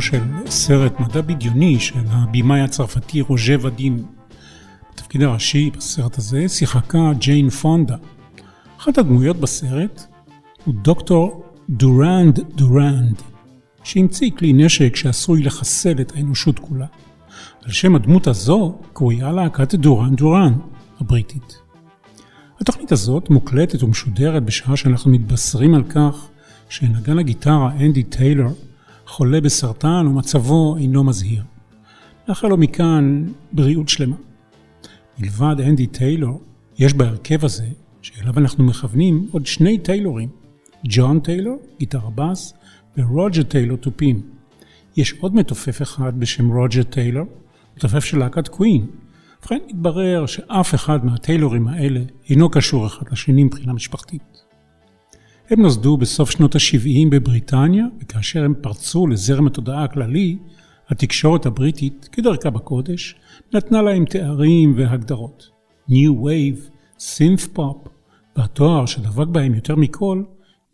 של סרט מדע בדיוני של הבמאי הצרפתי רוז'ה ואדים. בתפקיד הראשי בסרט הזה שיחקה ג'יין פונדה. אחת הדמויות בסרט הוא דוקטור דוראנד דוראנד, שהמציא כלי נשק שעשוי לחסל את האנושות כולה. על שם הדמות הזו קרויה להקת דורן דורן הבריטית. התוכנית הזאת מוקלטת ומשודרת בשעה שאנחנו מתבשרים על כך שנגן הגיטרה אנדי טיילור חולה בסרטן ומצבו אינו מזהיר. נאחל לו מכאן בריאות שלמה. מלבד אנדי טיילור, יש בהרכב הזה, שאליו אנחנו מכוונים, עוד שני טיילורים, ג'ון טיילור, גיטרה בס, ורוג'ר טיילור תופים. יש עוד מתופף אחד בשם רוג'ר טיילור, מתופף של להקת קווין. ובכן, התברר שאף אחד מהטיילורים האלה אינו קשור אחד לשני מבחינה משפחתית. הם נוסדו בסוף שנות ה-70 בבריטניה, וכאשר הם פרצו לזרם התודעה הכללי, התקשורת הבריטית, כדרכה בקודש, נתנה להם תארים והגדרות. New Wave, Synth Pop, והתואר שדבק בהם יותר מכל,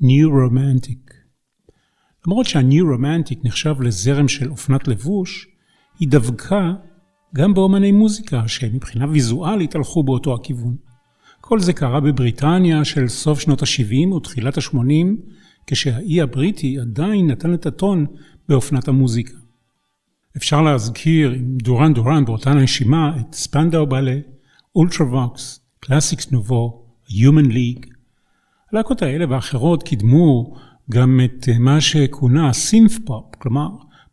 New Romantic. למרות שה-New Romantic נחשב לזרם של אופנת לבוש, היא דבקה גם באומני מוזיקה שמבחינה ויזואלית הלכו באותו הכיוון. כל זה קרה בבריטניה של סוף שנות ה-70 ותחילת ה-80, כשהאי הבריטי עדיין נתן את הטון באופנת המוזיקה. אפשר להזכיר עם דורן דורן באותה נשימה את ספנדאו בלט, אולטרווקס, קלאסיקס נובו, Human League. הלהקות האלה ואחרות קידמו גם את מה שכונה סינת' פופ, כלומר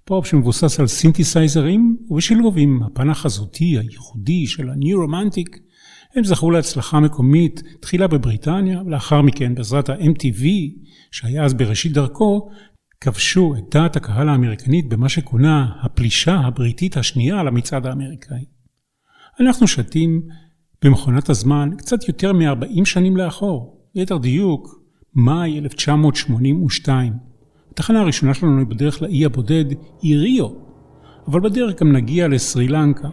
פופ שמבוסס על סינתסייזרים ובשילוב עם הפן החזותי הייחודי של ה New Romantic הם זכו להצלחה מקומית תחילה בבריטניה, ולאחר מכן בעזרת ה-MTV, שהיה אז בראשית דרכו, כבשו את דעת הקהל האמריקנית במה שכונה הפלישה הבריטית השנייה למצעד האמריקאי. אנחנו שטים במכונת הזמן קצת יותר מ-40 שנים לאחור, ליתר דיוק, מאי 1982. התחנה הראשונה שלנו היא בדרך לאי הבודד היא ריו, אבל בדרך גם נגיע לסרי לנקה.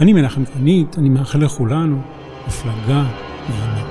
אני מנחם קרנית, אני מאחל לכולנו הפלגה נעימה.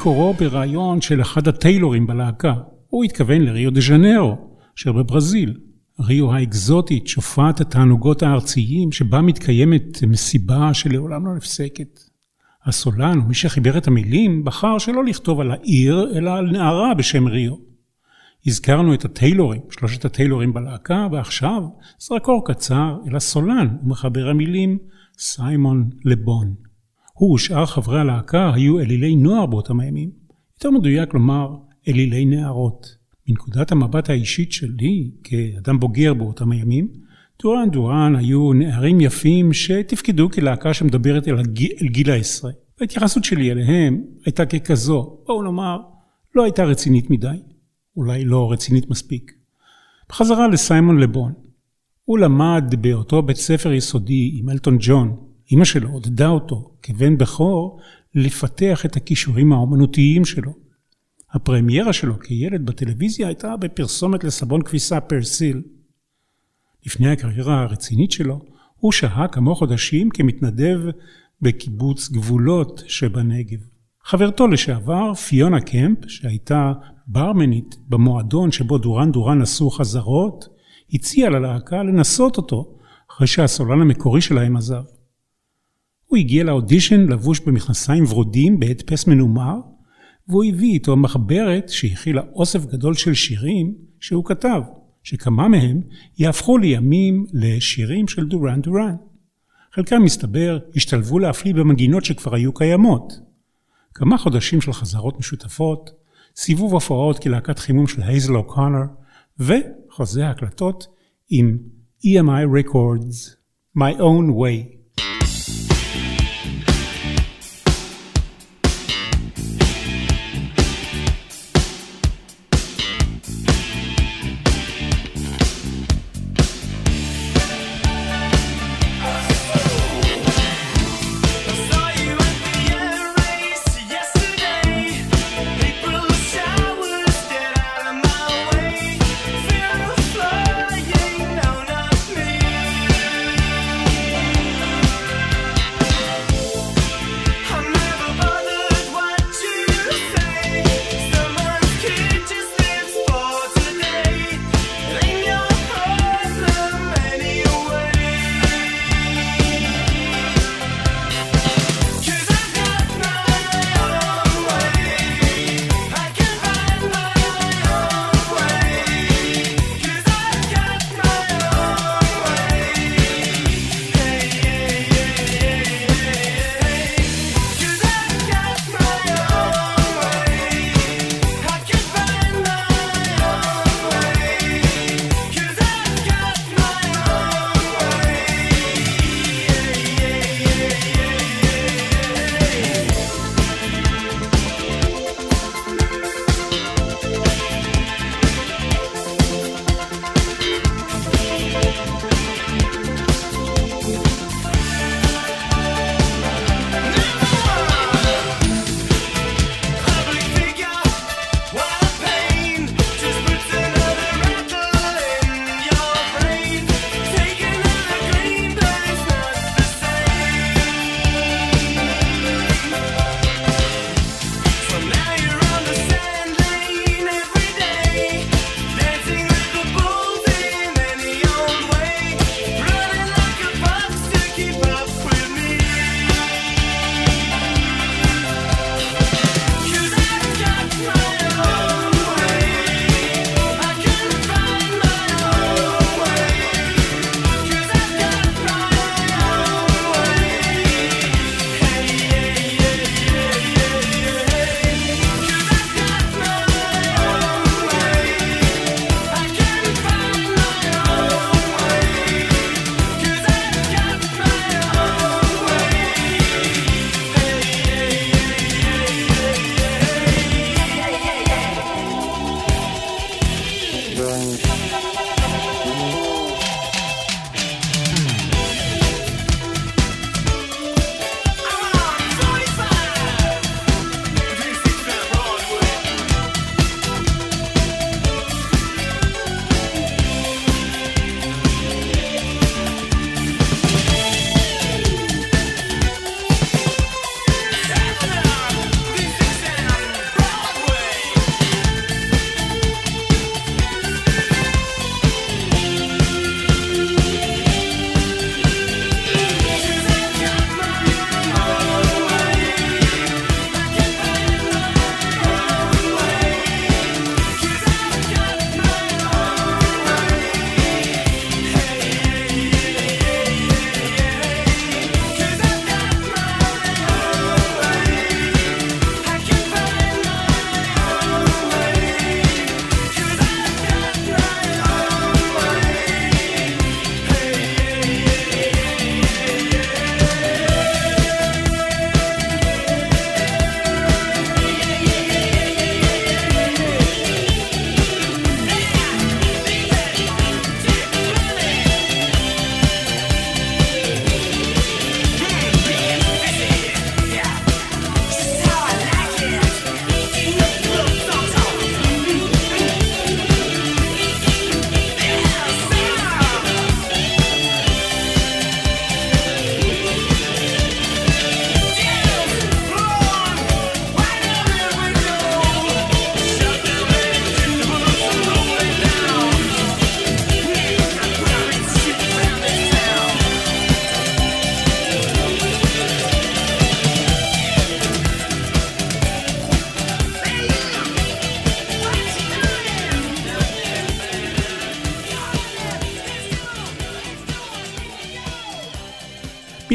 מקורו ברעיון של אחד הטיילורים בלהקה. הוא התכוון לריו דה ז'נרו, אשר בברזיל. ריו האקזוטית, שופעת התענוגות הארציים, שבה מתקיימת מסיבה שלעולם לא נפסקת. הסולן, מי שחיבר את המילים, בחר שלא לכתוב על העיר, אלא על נערה בשם ריו. הזכרנו את הטיילורים, שלושת הטיילורים בלהקה, ועכשיו זרקור קצר אל הסולן ומחבר המילים סיימון לבון. הוא ושאר חברי הלהקה היו אלילי נוער באותם הימים. יותר מדויק לומר, אלילי נערות. מנקודת המבט האישית שלי, כאדם בוגר באותם הימים, דורן דורן היו נערים יפים שתפקדו כלהקה שמדברת אל, הגיל, אל גיל העשרה. ההתייחסות שלי אליהם הייתה ככזו, בואו נאמר, לא הייתה רצינית מדי, אולי לא רצינית מספיק. בחזרה לסיימון לבון. הוא למד באותו בית ספר יסודי עם אלטון ג'ון. אמא שלו עודדה אותו, כבן בכור, לפתח את הכישורים האומנותיים שלו. הפרמיירה שלו כילד בטלוויזיה הייתה בפרסומת לסבון כביסה פרסיל. לפני הקריירה הרצינית שלו, הוא שהה כמה חודשים כמתנדב בקיבוץ גבולות שבנגב. חברתו לשעבר, פיונה קמפ, שהייתה ברמנית במועדון שבו דורן דורן עשו חזרות, הציעה ללהקה לנסות אותו אחרי שהסולן המקורי שלהם עזב. הוא הגיע לאודישן לבוש במכנסיים ורודים בהדפס מנומר, והוא הביא איתו מחברת שהכילה אוסף גדול של שירים שהוא כתב, שכמה מהם יהפכו לימים לשירים של דורן דורן. חלקם מסתבר השתלבו להפליא במנגינות שכבר היו קיימות. כמה חודשים של חזרות משותפות, סיבוב הופעות כלהקת חימום של הייזל אוקונר, וחוזה הקלטות עם EMI Records, My Own Way.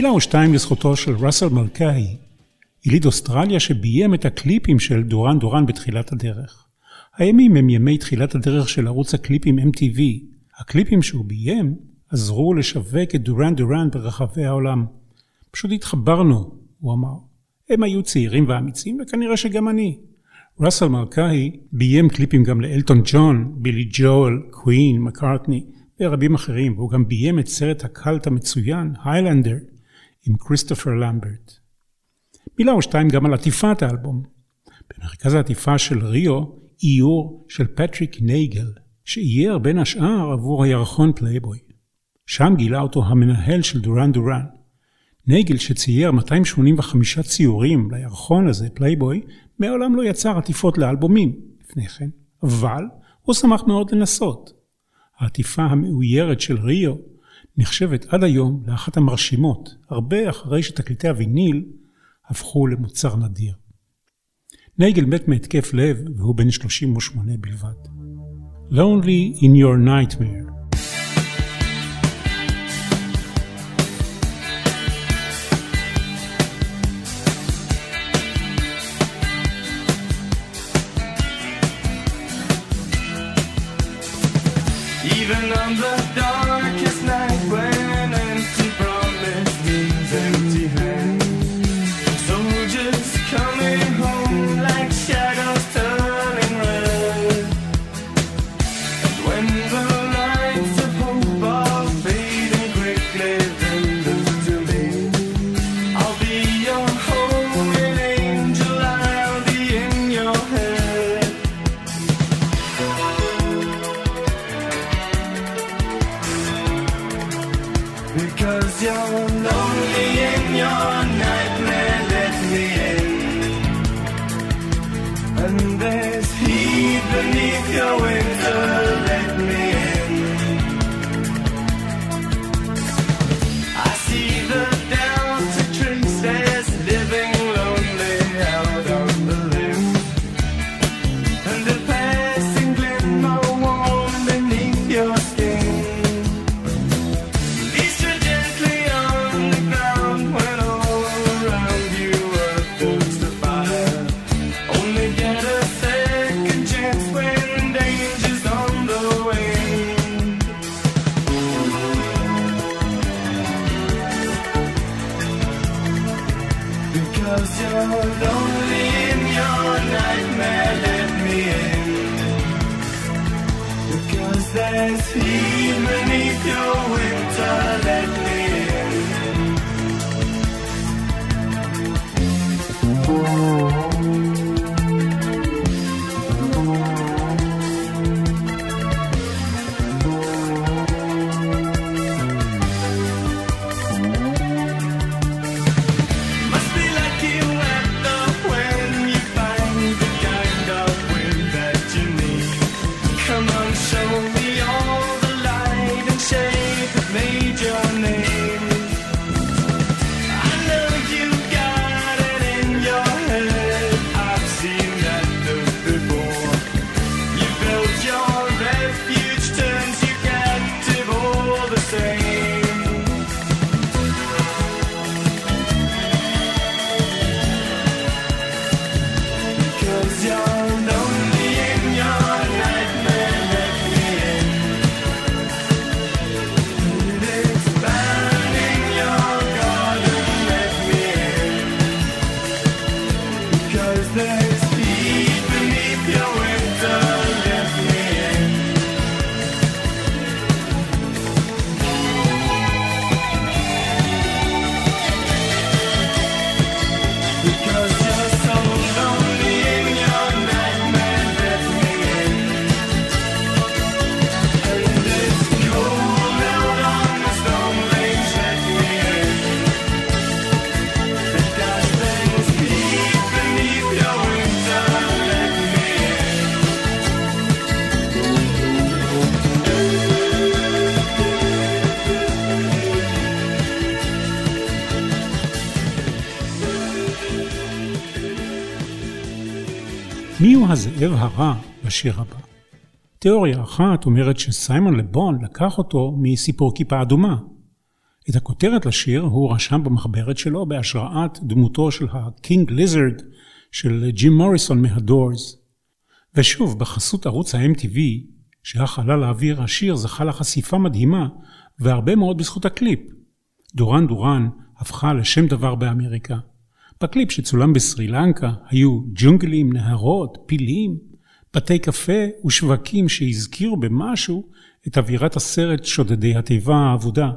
מילה או שתיים לזכותו של ראסל מלכאי, יליד אוסטרליה שביים את הקליפים של דורן דורן בתחילת הדרך. הימים הם ימי תחילת הדרך של ערוץ הקליפים MTV. הקליפים שהוא ביים עזרו לשווק את דורן דורן ברחבי העולם. פשוט התחברנו, הוא אמר. הם היו צעירים ואמיצים וכנראה שגם אני. ראסל מלכאי ביים קליפים גם לאלטון ג'ון, בילי ג'ואל, קווין, מקארטני ורבים אחרים, והוא גם ביים את סרט הקאלט המצוין, Highlander, עם כריסטופר למברט. מילה או שתיים גם על עטיפת האלבום. במרכז העטיפה של ריו, איור של פטריק נייגל, שאייר בין השאר עבור הירחון פלייבוי. שם גילה אותו המנהל של דורן דורן. נייגל שצייר 285 ציורים לירחון הזה, פלייבוי, מעולם לא יצר עטיפות לאלבומים לפני כן, אבל הוא שמח מאוד לנסות. העטיפה המאוירת של ריו נחשבת עד היום לאחת המרשימות, הרבה אחרי שתקליטי הוויניל הפכו למוצר נדיר. נייגל מת מהתקף לב והוא בן 38 בלבד. Lonely in your nightmare הזאב הרע בשיר הבא? תיאוריה אחת אומרת שסיימון לבון לקח אותו מסיפור כיפה אדומה. את הכותרת לשיר הוא רשם במחברת שלו בהשראת דמותו של ה King Lizard של ג'ים מוריסון מהדורס. ושוב, בחסות ערוץ ה-MTV, שהחלל לאוויר, השיר זכה לחשיפה מדהימה, והרבה מאוד בזכות הקליפ. דורן דורן הפכה לשם דבר באמריקה. בקליפ שצולם בסרי לנקה היו ג'ונגלים, נהרות, פילים, בתי קפה ושווקים שהזכירו במשהו את אווירת הסרט שודדי התיבה האבודה.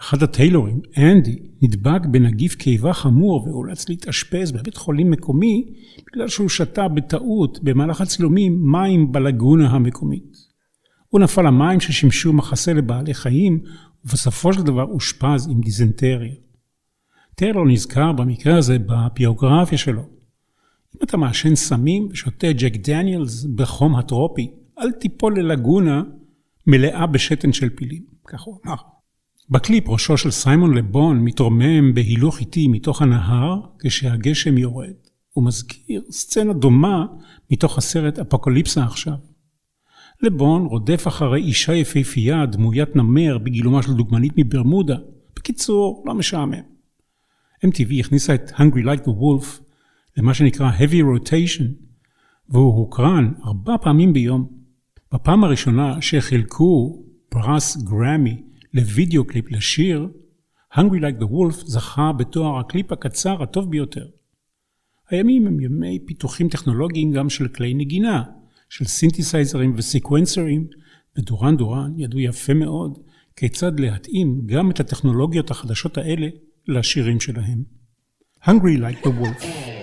אחד הטיילורים, אנדי, נדבק בנגיף קיבה חמור ואולץ להתאשפז בבית חולים מקומי בגלל שהוא שתה בטעות במהלך הצילומים מים בלגונה המקומית. הוא נפל למים ששימשו מחסה לבעלי חיים ובסופו של דבר אושפז עם דיזנטריה. טיילור נזכר במקרה הזה בביוגרפיה שלו. אם אתה מעשן סמים ושותה ג'ק דניאלס בחום הטרופי, אל תיפול ללגונה מלאה בשתן של פילים, כך הוא אמר. בקליפ ראשו של סיימון לבון מתרומם בהילוך איטי מתוך הנהר כשהגשם יורד. הוא מזכיר סצנה דומה מתוך הסרט אפוקליפסה עכשיו. לבון רודף אחרי אישה יפהפייה דמוית נמר בגילומה של דוגמנית מברמודה. בקיצור, לא משעמם. MTV הכניסה את Hungry Like the Wolf למה שנקרא heavy rotation, והוא הוקרן ארבע פעמים ביום. בפעם הראשונה שחילקו פרס גרמי לוידאו קליפ לשיר, Hungry Like the Wolf זכה בתואר הקליפ הקצר הטוב ביותר. הימים הם ימי פיתוחים טכנולוגיים גם של כלי נגינה, של סינתסייזרים וסקוונסרים, ודורן דורן ידעו יפה מאוד כיצד להתאים גם את הטכנולוגיות החדשות האלה לשירים שלהם. Hungry Like the Wolf.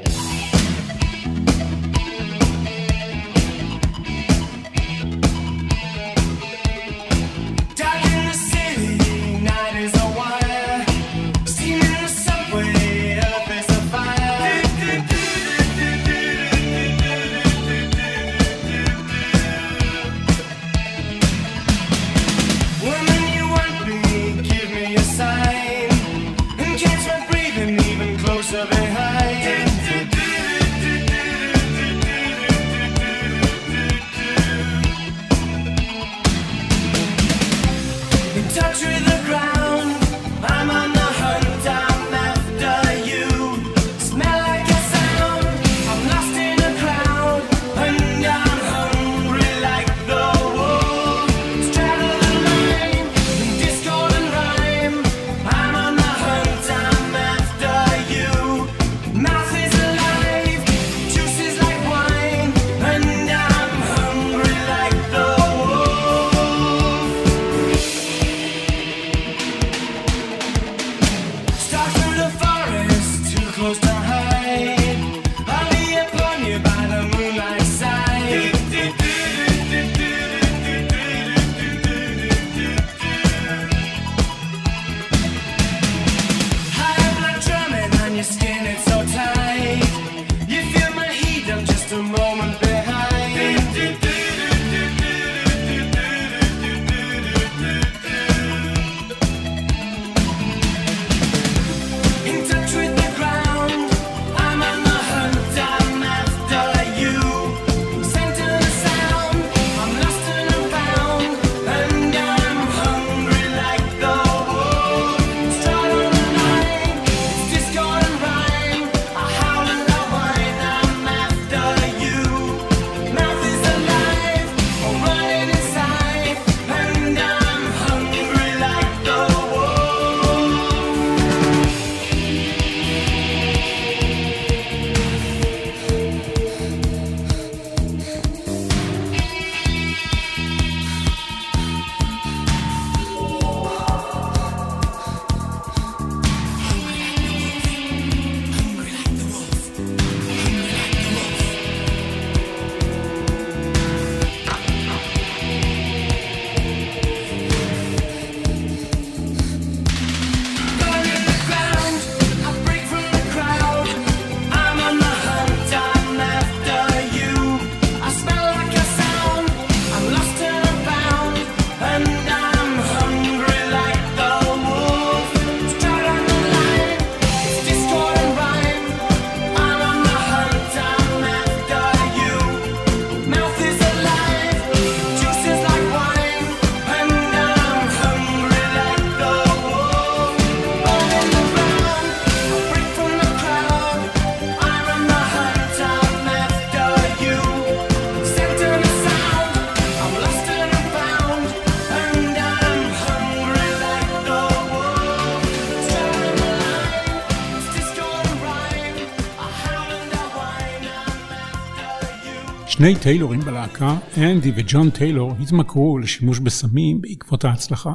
שני טיילורים בלהקה, אנדי וג'ון טיילור, התמכרו לשימוש בסמים בעקבות ההצלחה.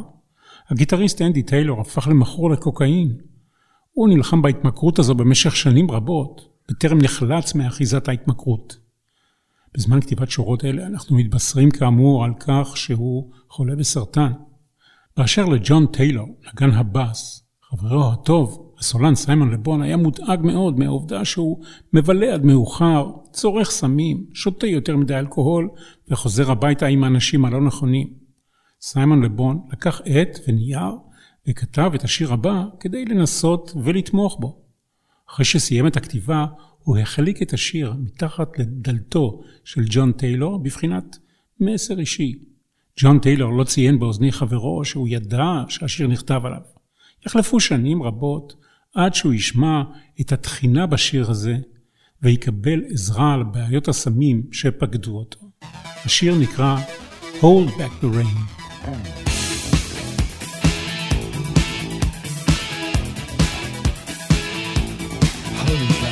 הגיטריסט אנדי טיילור הפך למכור לקוקאין. הוא נלחם בהתמכרות הזו במשך שנים רבות, בטרם נחלץ מאחיזת ההתמכרות. בזמן כתיבת שורות אלה אנחנו מתבשרים כאמור על כך שהוא חולה בסרטן. באשר לג'ון טיילור, נגן הבאס, חברו הטוב, הסולן סיימון לבון, היה מודאג מאוד מהעובדה שהוא מבלה עד מאוחר, צורך סמים, שותה יותר מדי אלכוהול וחוזר הביתה עם האנשים הלא נכונים. סיימון לבון לקח עט ונייר וכתב את השיר הבא כדי לנסות ולתמוך בו. אחרי שסיים את הכתיבה, הוא החליק את השיר מתחת לדלתו של ג'ון טיילור בבחינת מסר אישי. ג'ון טיילור לא ציין באוזני חברו שהוא ידע שהשיר נכתב עליו. יחלפו שנים רבות עד שהוא ישמע את התחינה בשיר הזה ויקבל עזרה על בעיות הסמים שפקדו אותו. השיר נקרא Hold Back the Rain. Swung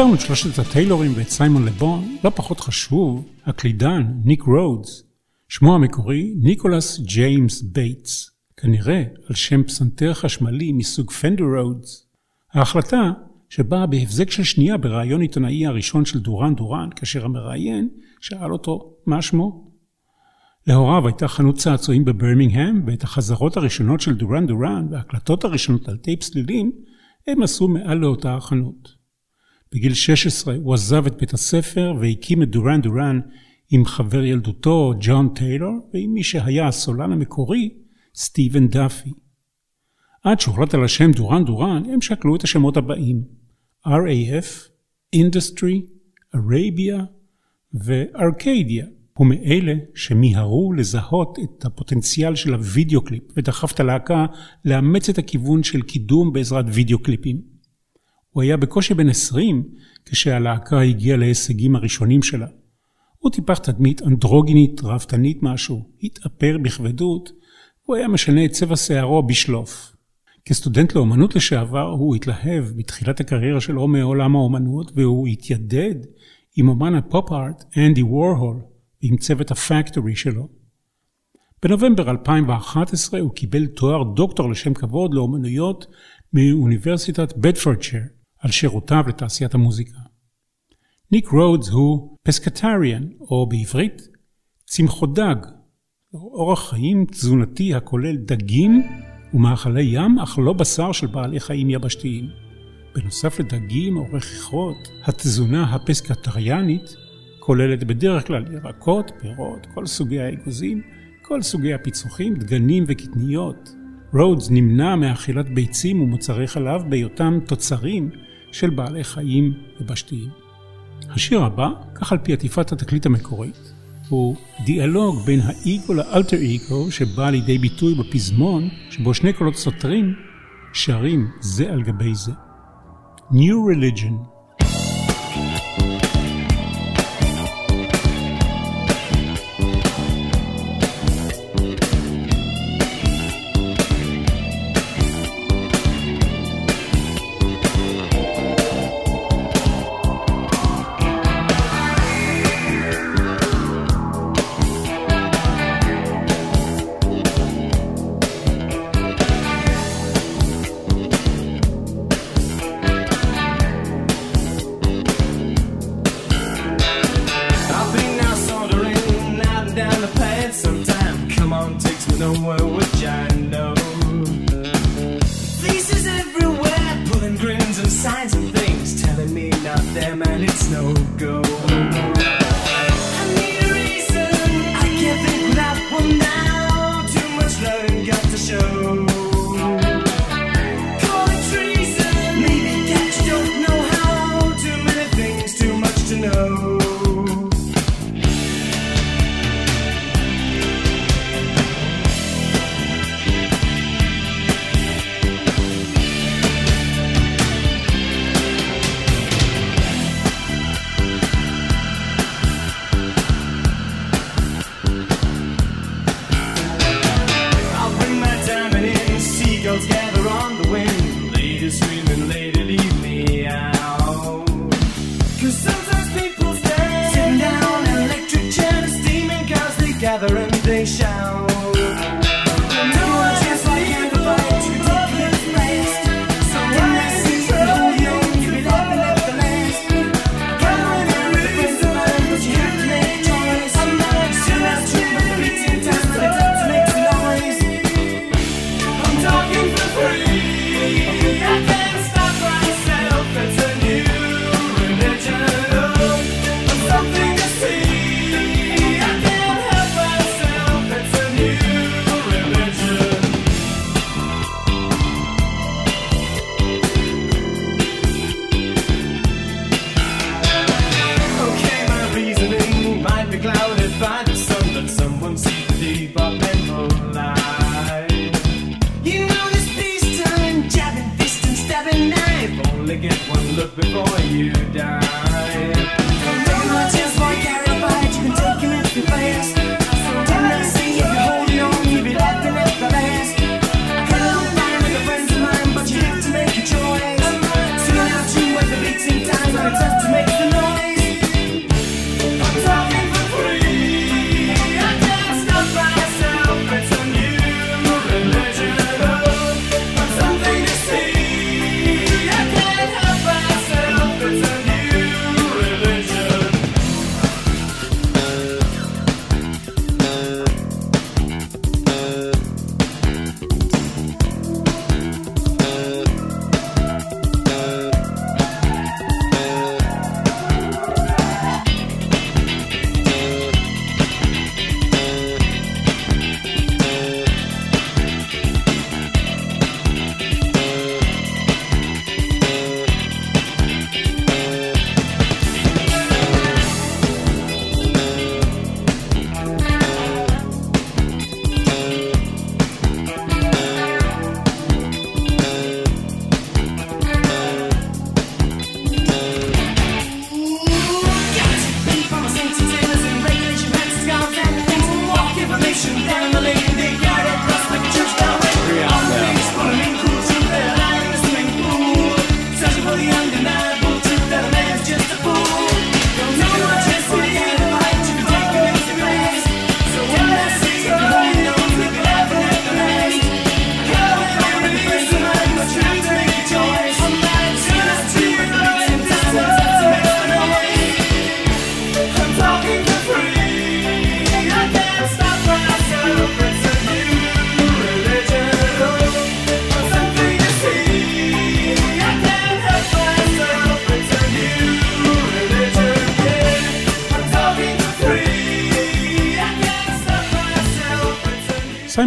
הזכרנו את שלושת הטיילורים ואת סיימון לבון, לא פחות חשוב, הקלידן, ניק רודס, שמו המקורי ניקולס ג'יימס בייטס, כנראה על שם פסנתר חשמלי מסוג פנדר רודס. ההחלטה, שבאה בהבזק של שנייה בריאיון עיתונאי הראשון של דורן דורן, כאשר המראיין שאל אותו מה שמו. להוריו הייתה חנות צעצועים בברמינגהם, ואת החזרות הראשונות של דורן דורן וההקלטות הראשונות על טייפ סלילים, הם עשו מעל לאותה החנות. בגיל 16 הוא עזב את בית הספר והקים את דורן דורן עם חבר ילדותו ג'ון טיילור ועם מי שהיה הסולן המקורי סטיבן דאפי. עד שהוחלט על השם דורן דורן הם שקלו את השמות הבאים RAF, Industry, Arabia וארקדיה. הוא מאלה שמיהרו לזהות את הפוטנציאל של הוידאו קליפ ודחף את הלהקה לאמץ את הכיוון של קידום בעזרת וידאו קליפים. הוא היה בקושי בן 20 כשהלהקה הגיעה להישגים הראשונים שלה. הוא טיפח תדמית אנדרוגינית ראוותנית משהו, התאפר בכבדות, הוא היה משנה את צבע שערו בשלוף. כסטודנט לאומנות לשעבר הוא התלהב בתחילת הקריירה שלו מעולם האומנות והוא התיידד עם אומן הפופ-ארט אנדי וורהול ועם צוות הפקטורי שלו. בנובמבר 2011 הוא קיבל תואר דוקטור לשם כבוד לאומנויות מאוניברסיטת בדפורדשייר על שירותיו לתעשיית המוזיקה. ניק רודס הוא פסקטריאן, או בעברית, צמחו דג, אורח חיים תזונתי הכולל דגים ומאכלי ים, אך לא בשר של בעלי חיים יבשתיים. בנוסף לדגים או רכיכות, התזונה הפסקטריאנית כוללת בדרך כלל ירקות, פירות, כל סוגי האגוזים, כל סוגי הפיצוחים, דגנים וקטניות. רודס נמנע מאכילת ביצים ומוצרי חלב בהיותם תוצרים של בעלי חיים יבשתיים. השיר הבא, כך על פי עטיפת התקליט המקורית, הוא דיאלוג בין האיגו לאלטר איגו שבא לידי ביטוי בפזמון שבו שני קולות סותרים שרים זה על גבי זה. New Religion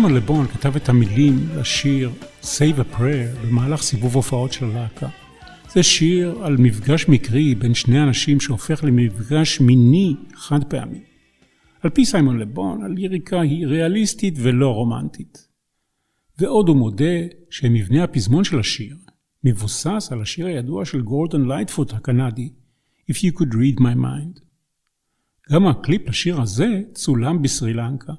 סיימון לבון כתב את המילים לשיר Save a Prayer במהלך סיבוב הופעות של הלהקה. זה שיר על מפגש מקרי בין שני אנשים שהופך למפגש מיני חד פעמי. על פי סיימון לבון, הליריקה היא ריאליסטית ולא רומנטית. ועוד הוא מודה שמבנה הפזמון של השיר מבוסס על השיר הידוע של גורדון לייטפוט הקנדי, If you could read my mind. גם הקליפ לשיר הזה צולם בסרי לנקה,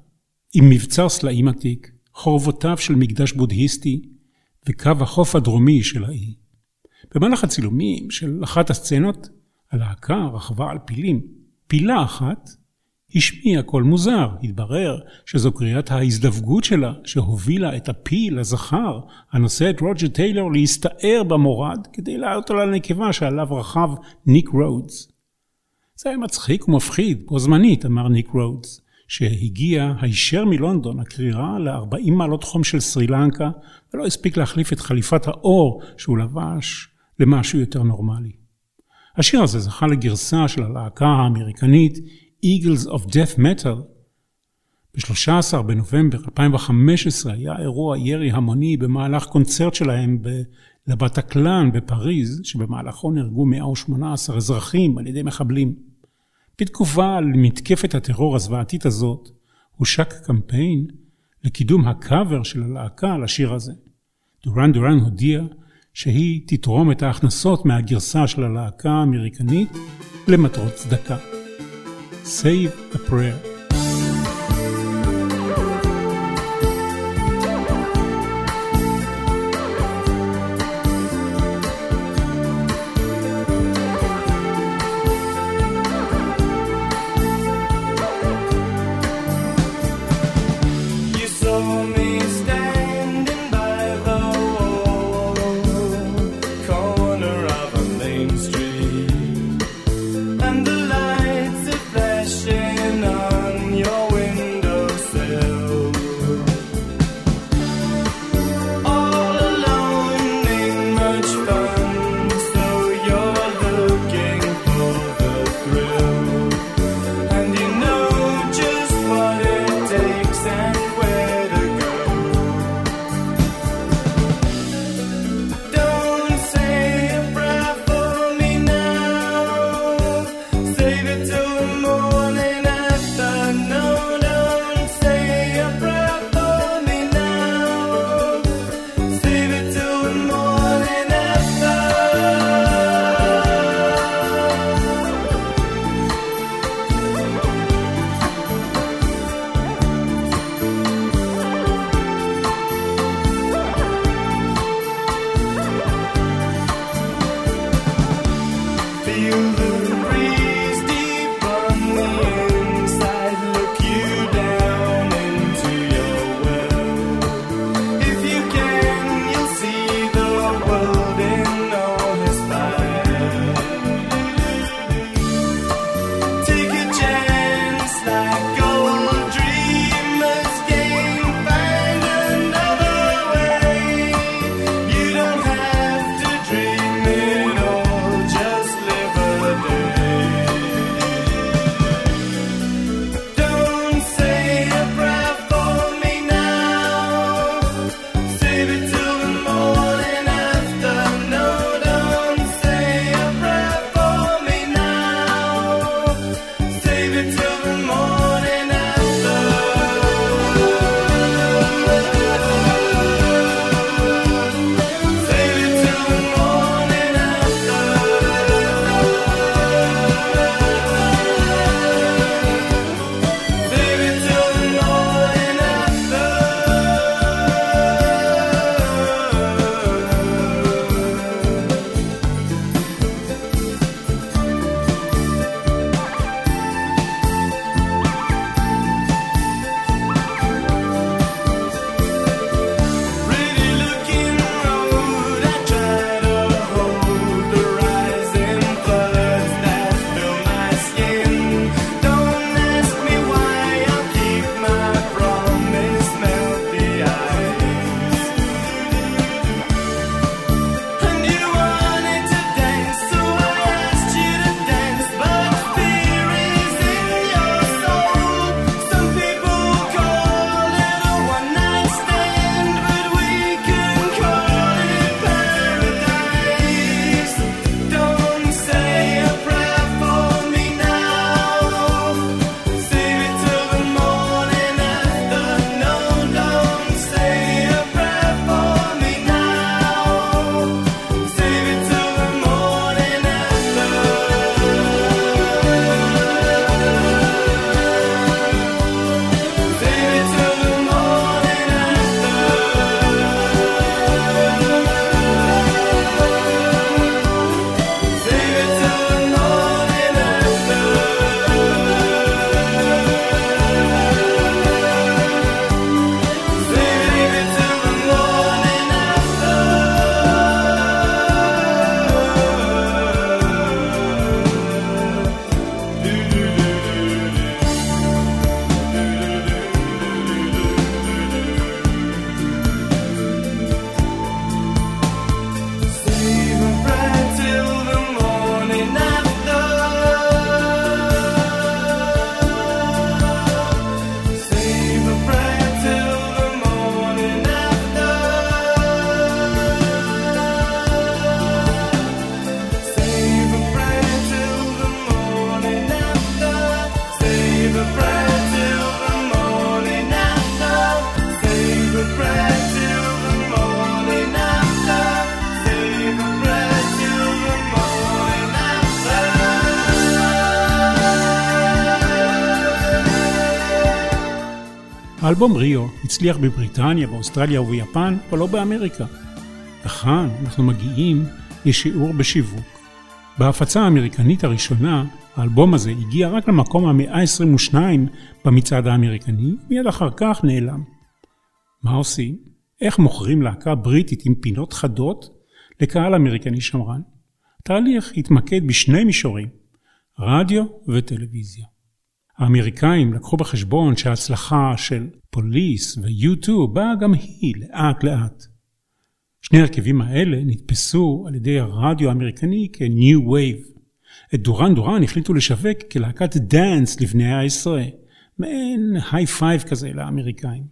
עם מבצר סלעים עתיק, חורבותיו של מקדש בודהיסטי וקו החוף הדרומי של האי. במהלך הצילומים של אחת הסצנות, הלהקה רכבה על פילים. פילה אחת השמיעה קול מוזר, התברר שזו קריאת ההזדווגות שלה שהובילה את הפיל הזכר הנושא את רוג'ר טיילור להסתער במורד כדי לעלות על הנקבה שעליו רכב ניק רודס. זה היה מצחיק ומפחיד, בו זמנית, אמר ניק רודס, שהגיע הישר מלונדון, הקרירה ל-40 מעלות חום של סרי לנקה, ולא הספיק להחליף את חליפת העור שהוא לבש למשהו יותר נורמלי. השיר הזה זכה לגרסה של הלהקה האמריקנית Eagles of Death Metal. ב-13 בנובמבר 2015 היה אירוע ירי המוני במהלך קונצרט שלהם לבטקלן בפריז, שבמהלכו נהרגו 118 אזרחים על ידי מחבלים. בתגובה על מתקפת הטרור הזוועתית הזאת, הושק קמפיין לקידום הקאבר של הלהקה לשיר הזה. דורן דורן הודיע שהיא תתרום את ההכנסות מהגרסה של הלהקה האמריקנית למטרות צדקה. Save a prayer. האלבום ריו הצליח בבריטניה, באוסטרליה וביפן, אבל לא באמריקה. וכאן אנחנו מגיעים לשיעור בשיווק. בהפצה האמריקנית הראשונה, האלבום הזה הגיע רק למקום המאה ה-22 במצעד האמריקני, מיד אחר כך נעלם. מה עושים? איך מוכרים להקה בריטית עם פינות חדות לקהל אמריקני שמרן? התהליך התמקד בשני מישורים, רדיו וטלוויזיה. האמריקאים לקחו בחשבון שההצלחה של פוליס ו-U2 באה גם היא לאט לאט. שני הרכבים האלה נתפסו על ידי הרדיו האמריקני כ-New Wave. את דורן דורן החליטו לשווק כלהקת dance לבני העשרה, מעין high five כזה לאמריקאים.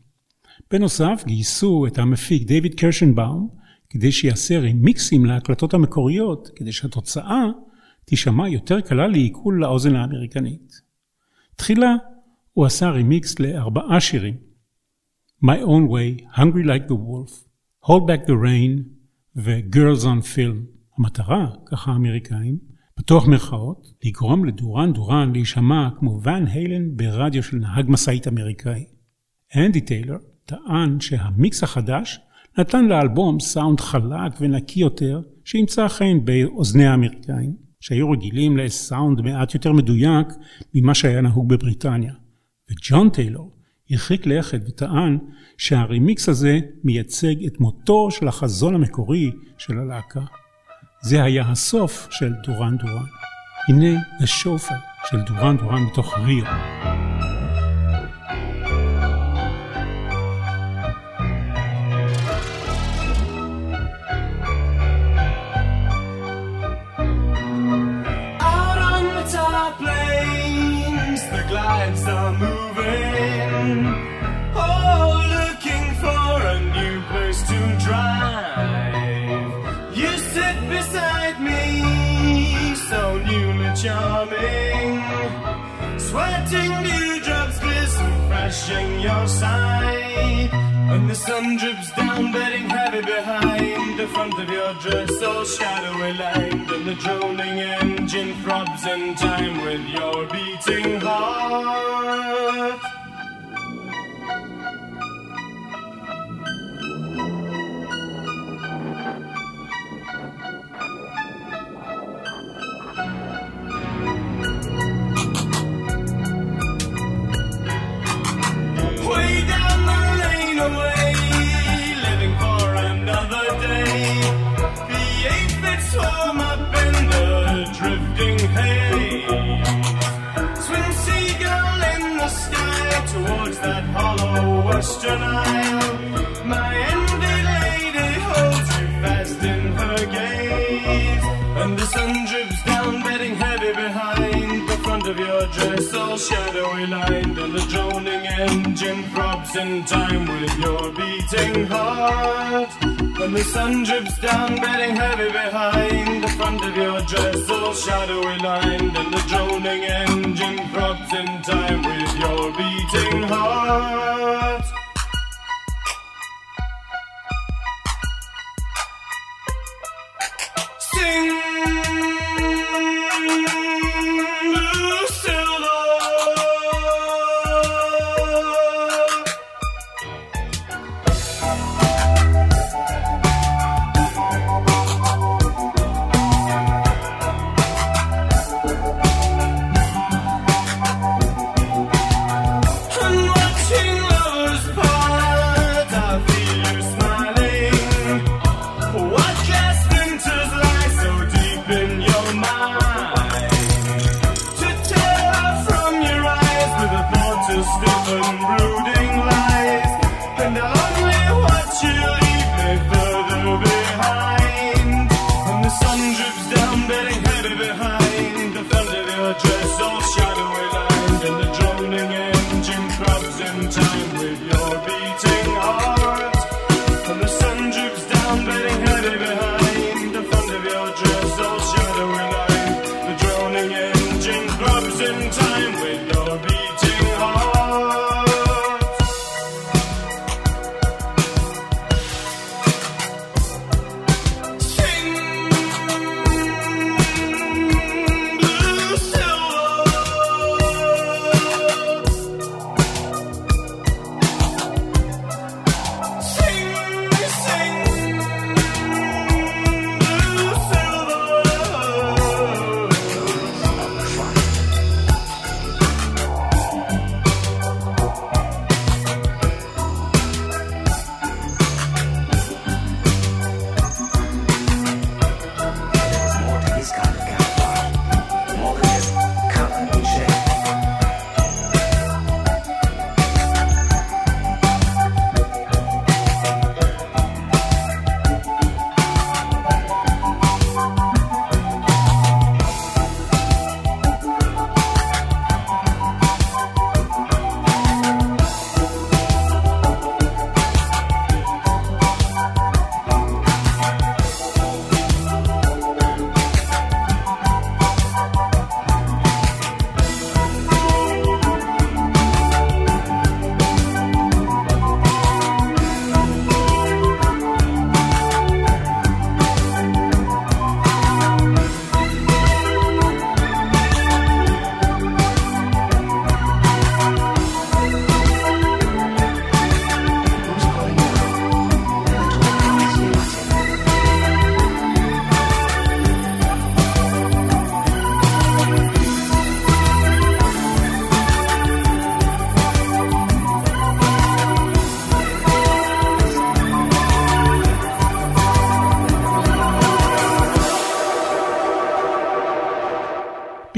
בנוסף גייסו את המפיק דיוויד קרשנבאום כדי שיעשה רימיקסים להקלטות המקוריות, כדי שהתוצאה תישמע יותר קלה לעיכול לאוזן האמריקנית. תחילה הוא עשה רימיקס לארבעה שירים My Own Way, Hungry Like the Wolf, Hold Back the Rain ו-Girls on Film. המטרה, ככה האמריקאים, פתוח מירכאות, לגרום לדורן דורן להישמע כמו ואן היילן ברדיו של נהג משאית אמריקאי. אנדי טיילר טען שהמיקס החדש נתן לאלבום סאונד חלק ונקי יותר, שימצא חן באוזני האמריקאים, שהיו רגילים לסאונד מעט יותר מדויק ממה שהיה נהוג בבריטניה. וג'ון טיילור הרחיק לכת וטען שהרימיקס הזה מייצג את מותו של החזון המקורי של הלהקה. זה היה הסוף של דורן דורן. הנה השופר של דורן דורן מתוך ריו. Your. And the sun drips down, bedding heavy behind the front of your dress, all shadowy lined. And the droning engine throbs in time with your beating heart. Western isle. My envy lady holds you fast in her gaze. And the sun drips down, bedding heavy behind the front of your dress, all shadowy lined. And the droning engine throbs in time with your beating heart. And the sun drips down, bedding heavy behind the front of your dress, all shadowy lined. And the droning engine throbs in time with your beating heart. Sing,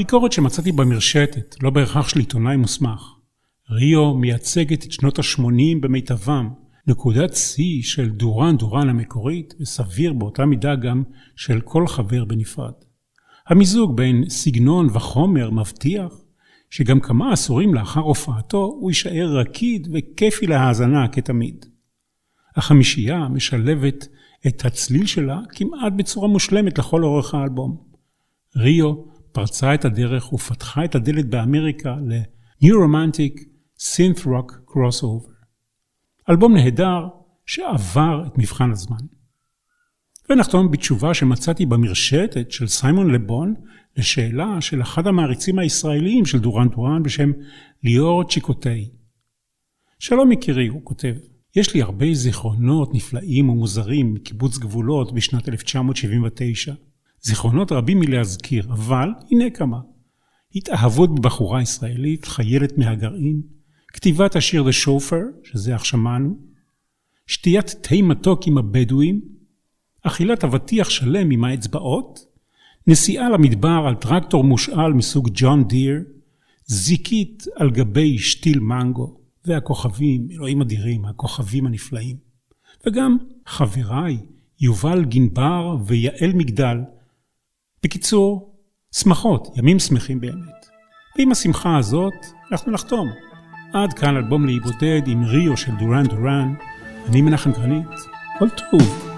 ביקורת שמצאתי במרשתת, לא בהכרח של עיתונאי מוסמך. ריו מייצגת את שנות ה-80 במיטבם, נקודת שיא של דורן דורן המקורית, וסביר באותה מידה גם של כל חבר בנפרד. המיזוג בין סגנון וחומר מבטיח שגם כמה עשורים לאחר הופעתו הוא יישאר רקיד וכיפי להאזנה כתמיד. החמישייה משלבת את הצליל שלה כמעט בצורה מושלמת לכל אורך האלבום. ריו פרצה את הדרך ופתחה את הדלת באמריקה ל-New Romantic Synth Rock Crossover. אלבום נהדר שעבר את מבחן הזמן. ונחתום בתשובה שמצאתי במרשתת של סיימון לבון לשאלה של אחד המעריצים הישראליים של דורן דורן בשם ליאור צ'יקוטי. שלום יקירי, הוא כותב, יש לי הרבה זיכרונות נפלאים ומוזרים מקיבוץ גבולות בשנת 1979. זיכרונות רבים מלהזכיר, אבל הנה כמה. התאהבות בבחורה ישראלית, חיילת מהגרעין, כתיבת השיר The Chauffeur, שזה אך שמענו, שתיית תה מתוק עם הבדואים, אכילת אבטיח שלם עם האצבעות, נסיעה למדבר על טרקטור מושאל מסוג ג'ון דיר, זיקית על גבי שתיל מנגו, והכוכבים, אלוהים אדירים, הכוכבים הנפלאים. וגם חבריי, יובל גנבר ויעל מגדל. בקיצור, שמחות, ימים שמחים באמת. ועם השמחה הזאת, אנחנו נחתום. עד כאן אלבום להיבודד עם ריו של דורן דורן. אני מנחם גרנית, כל טוב.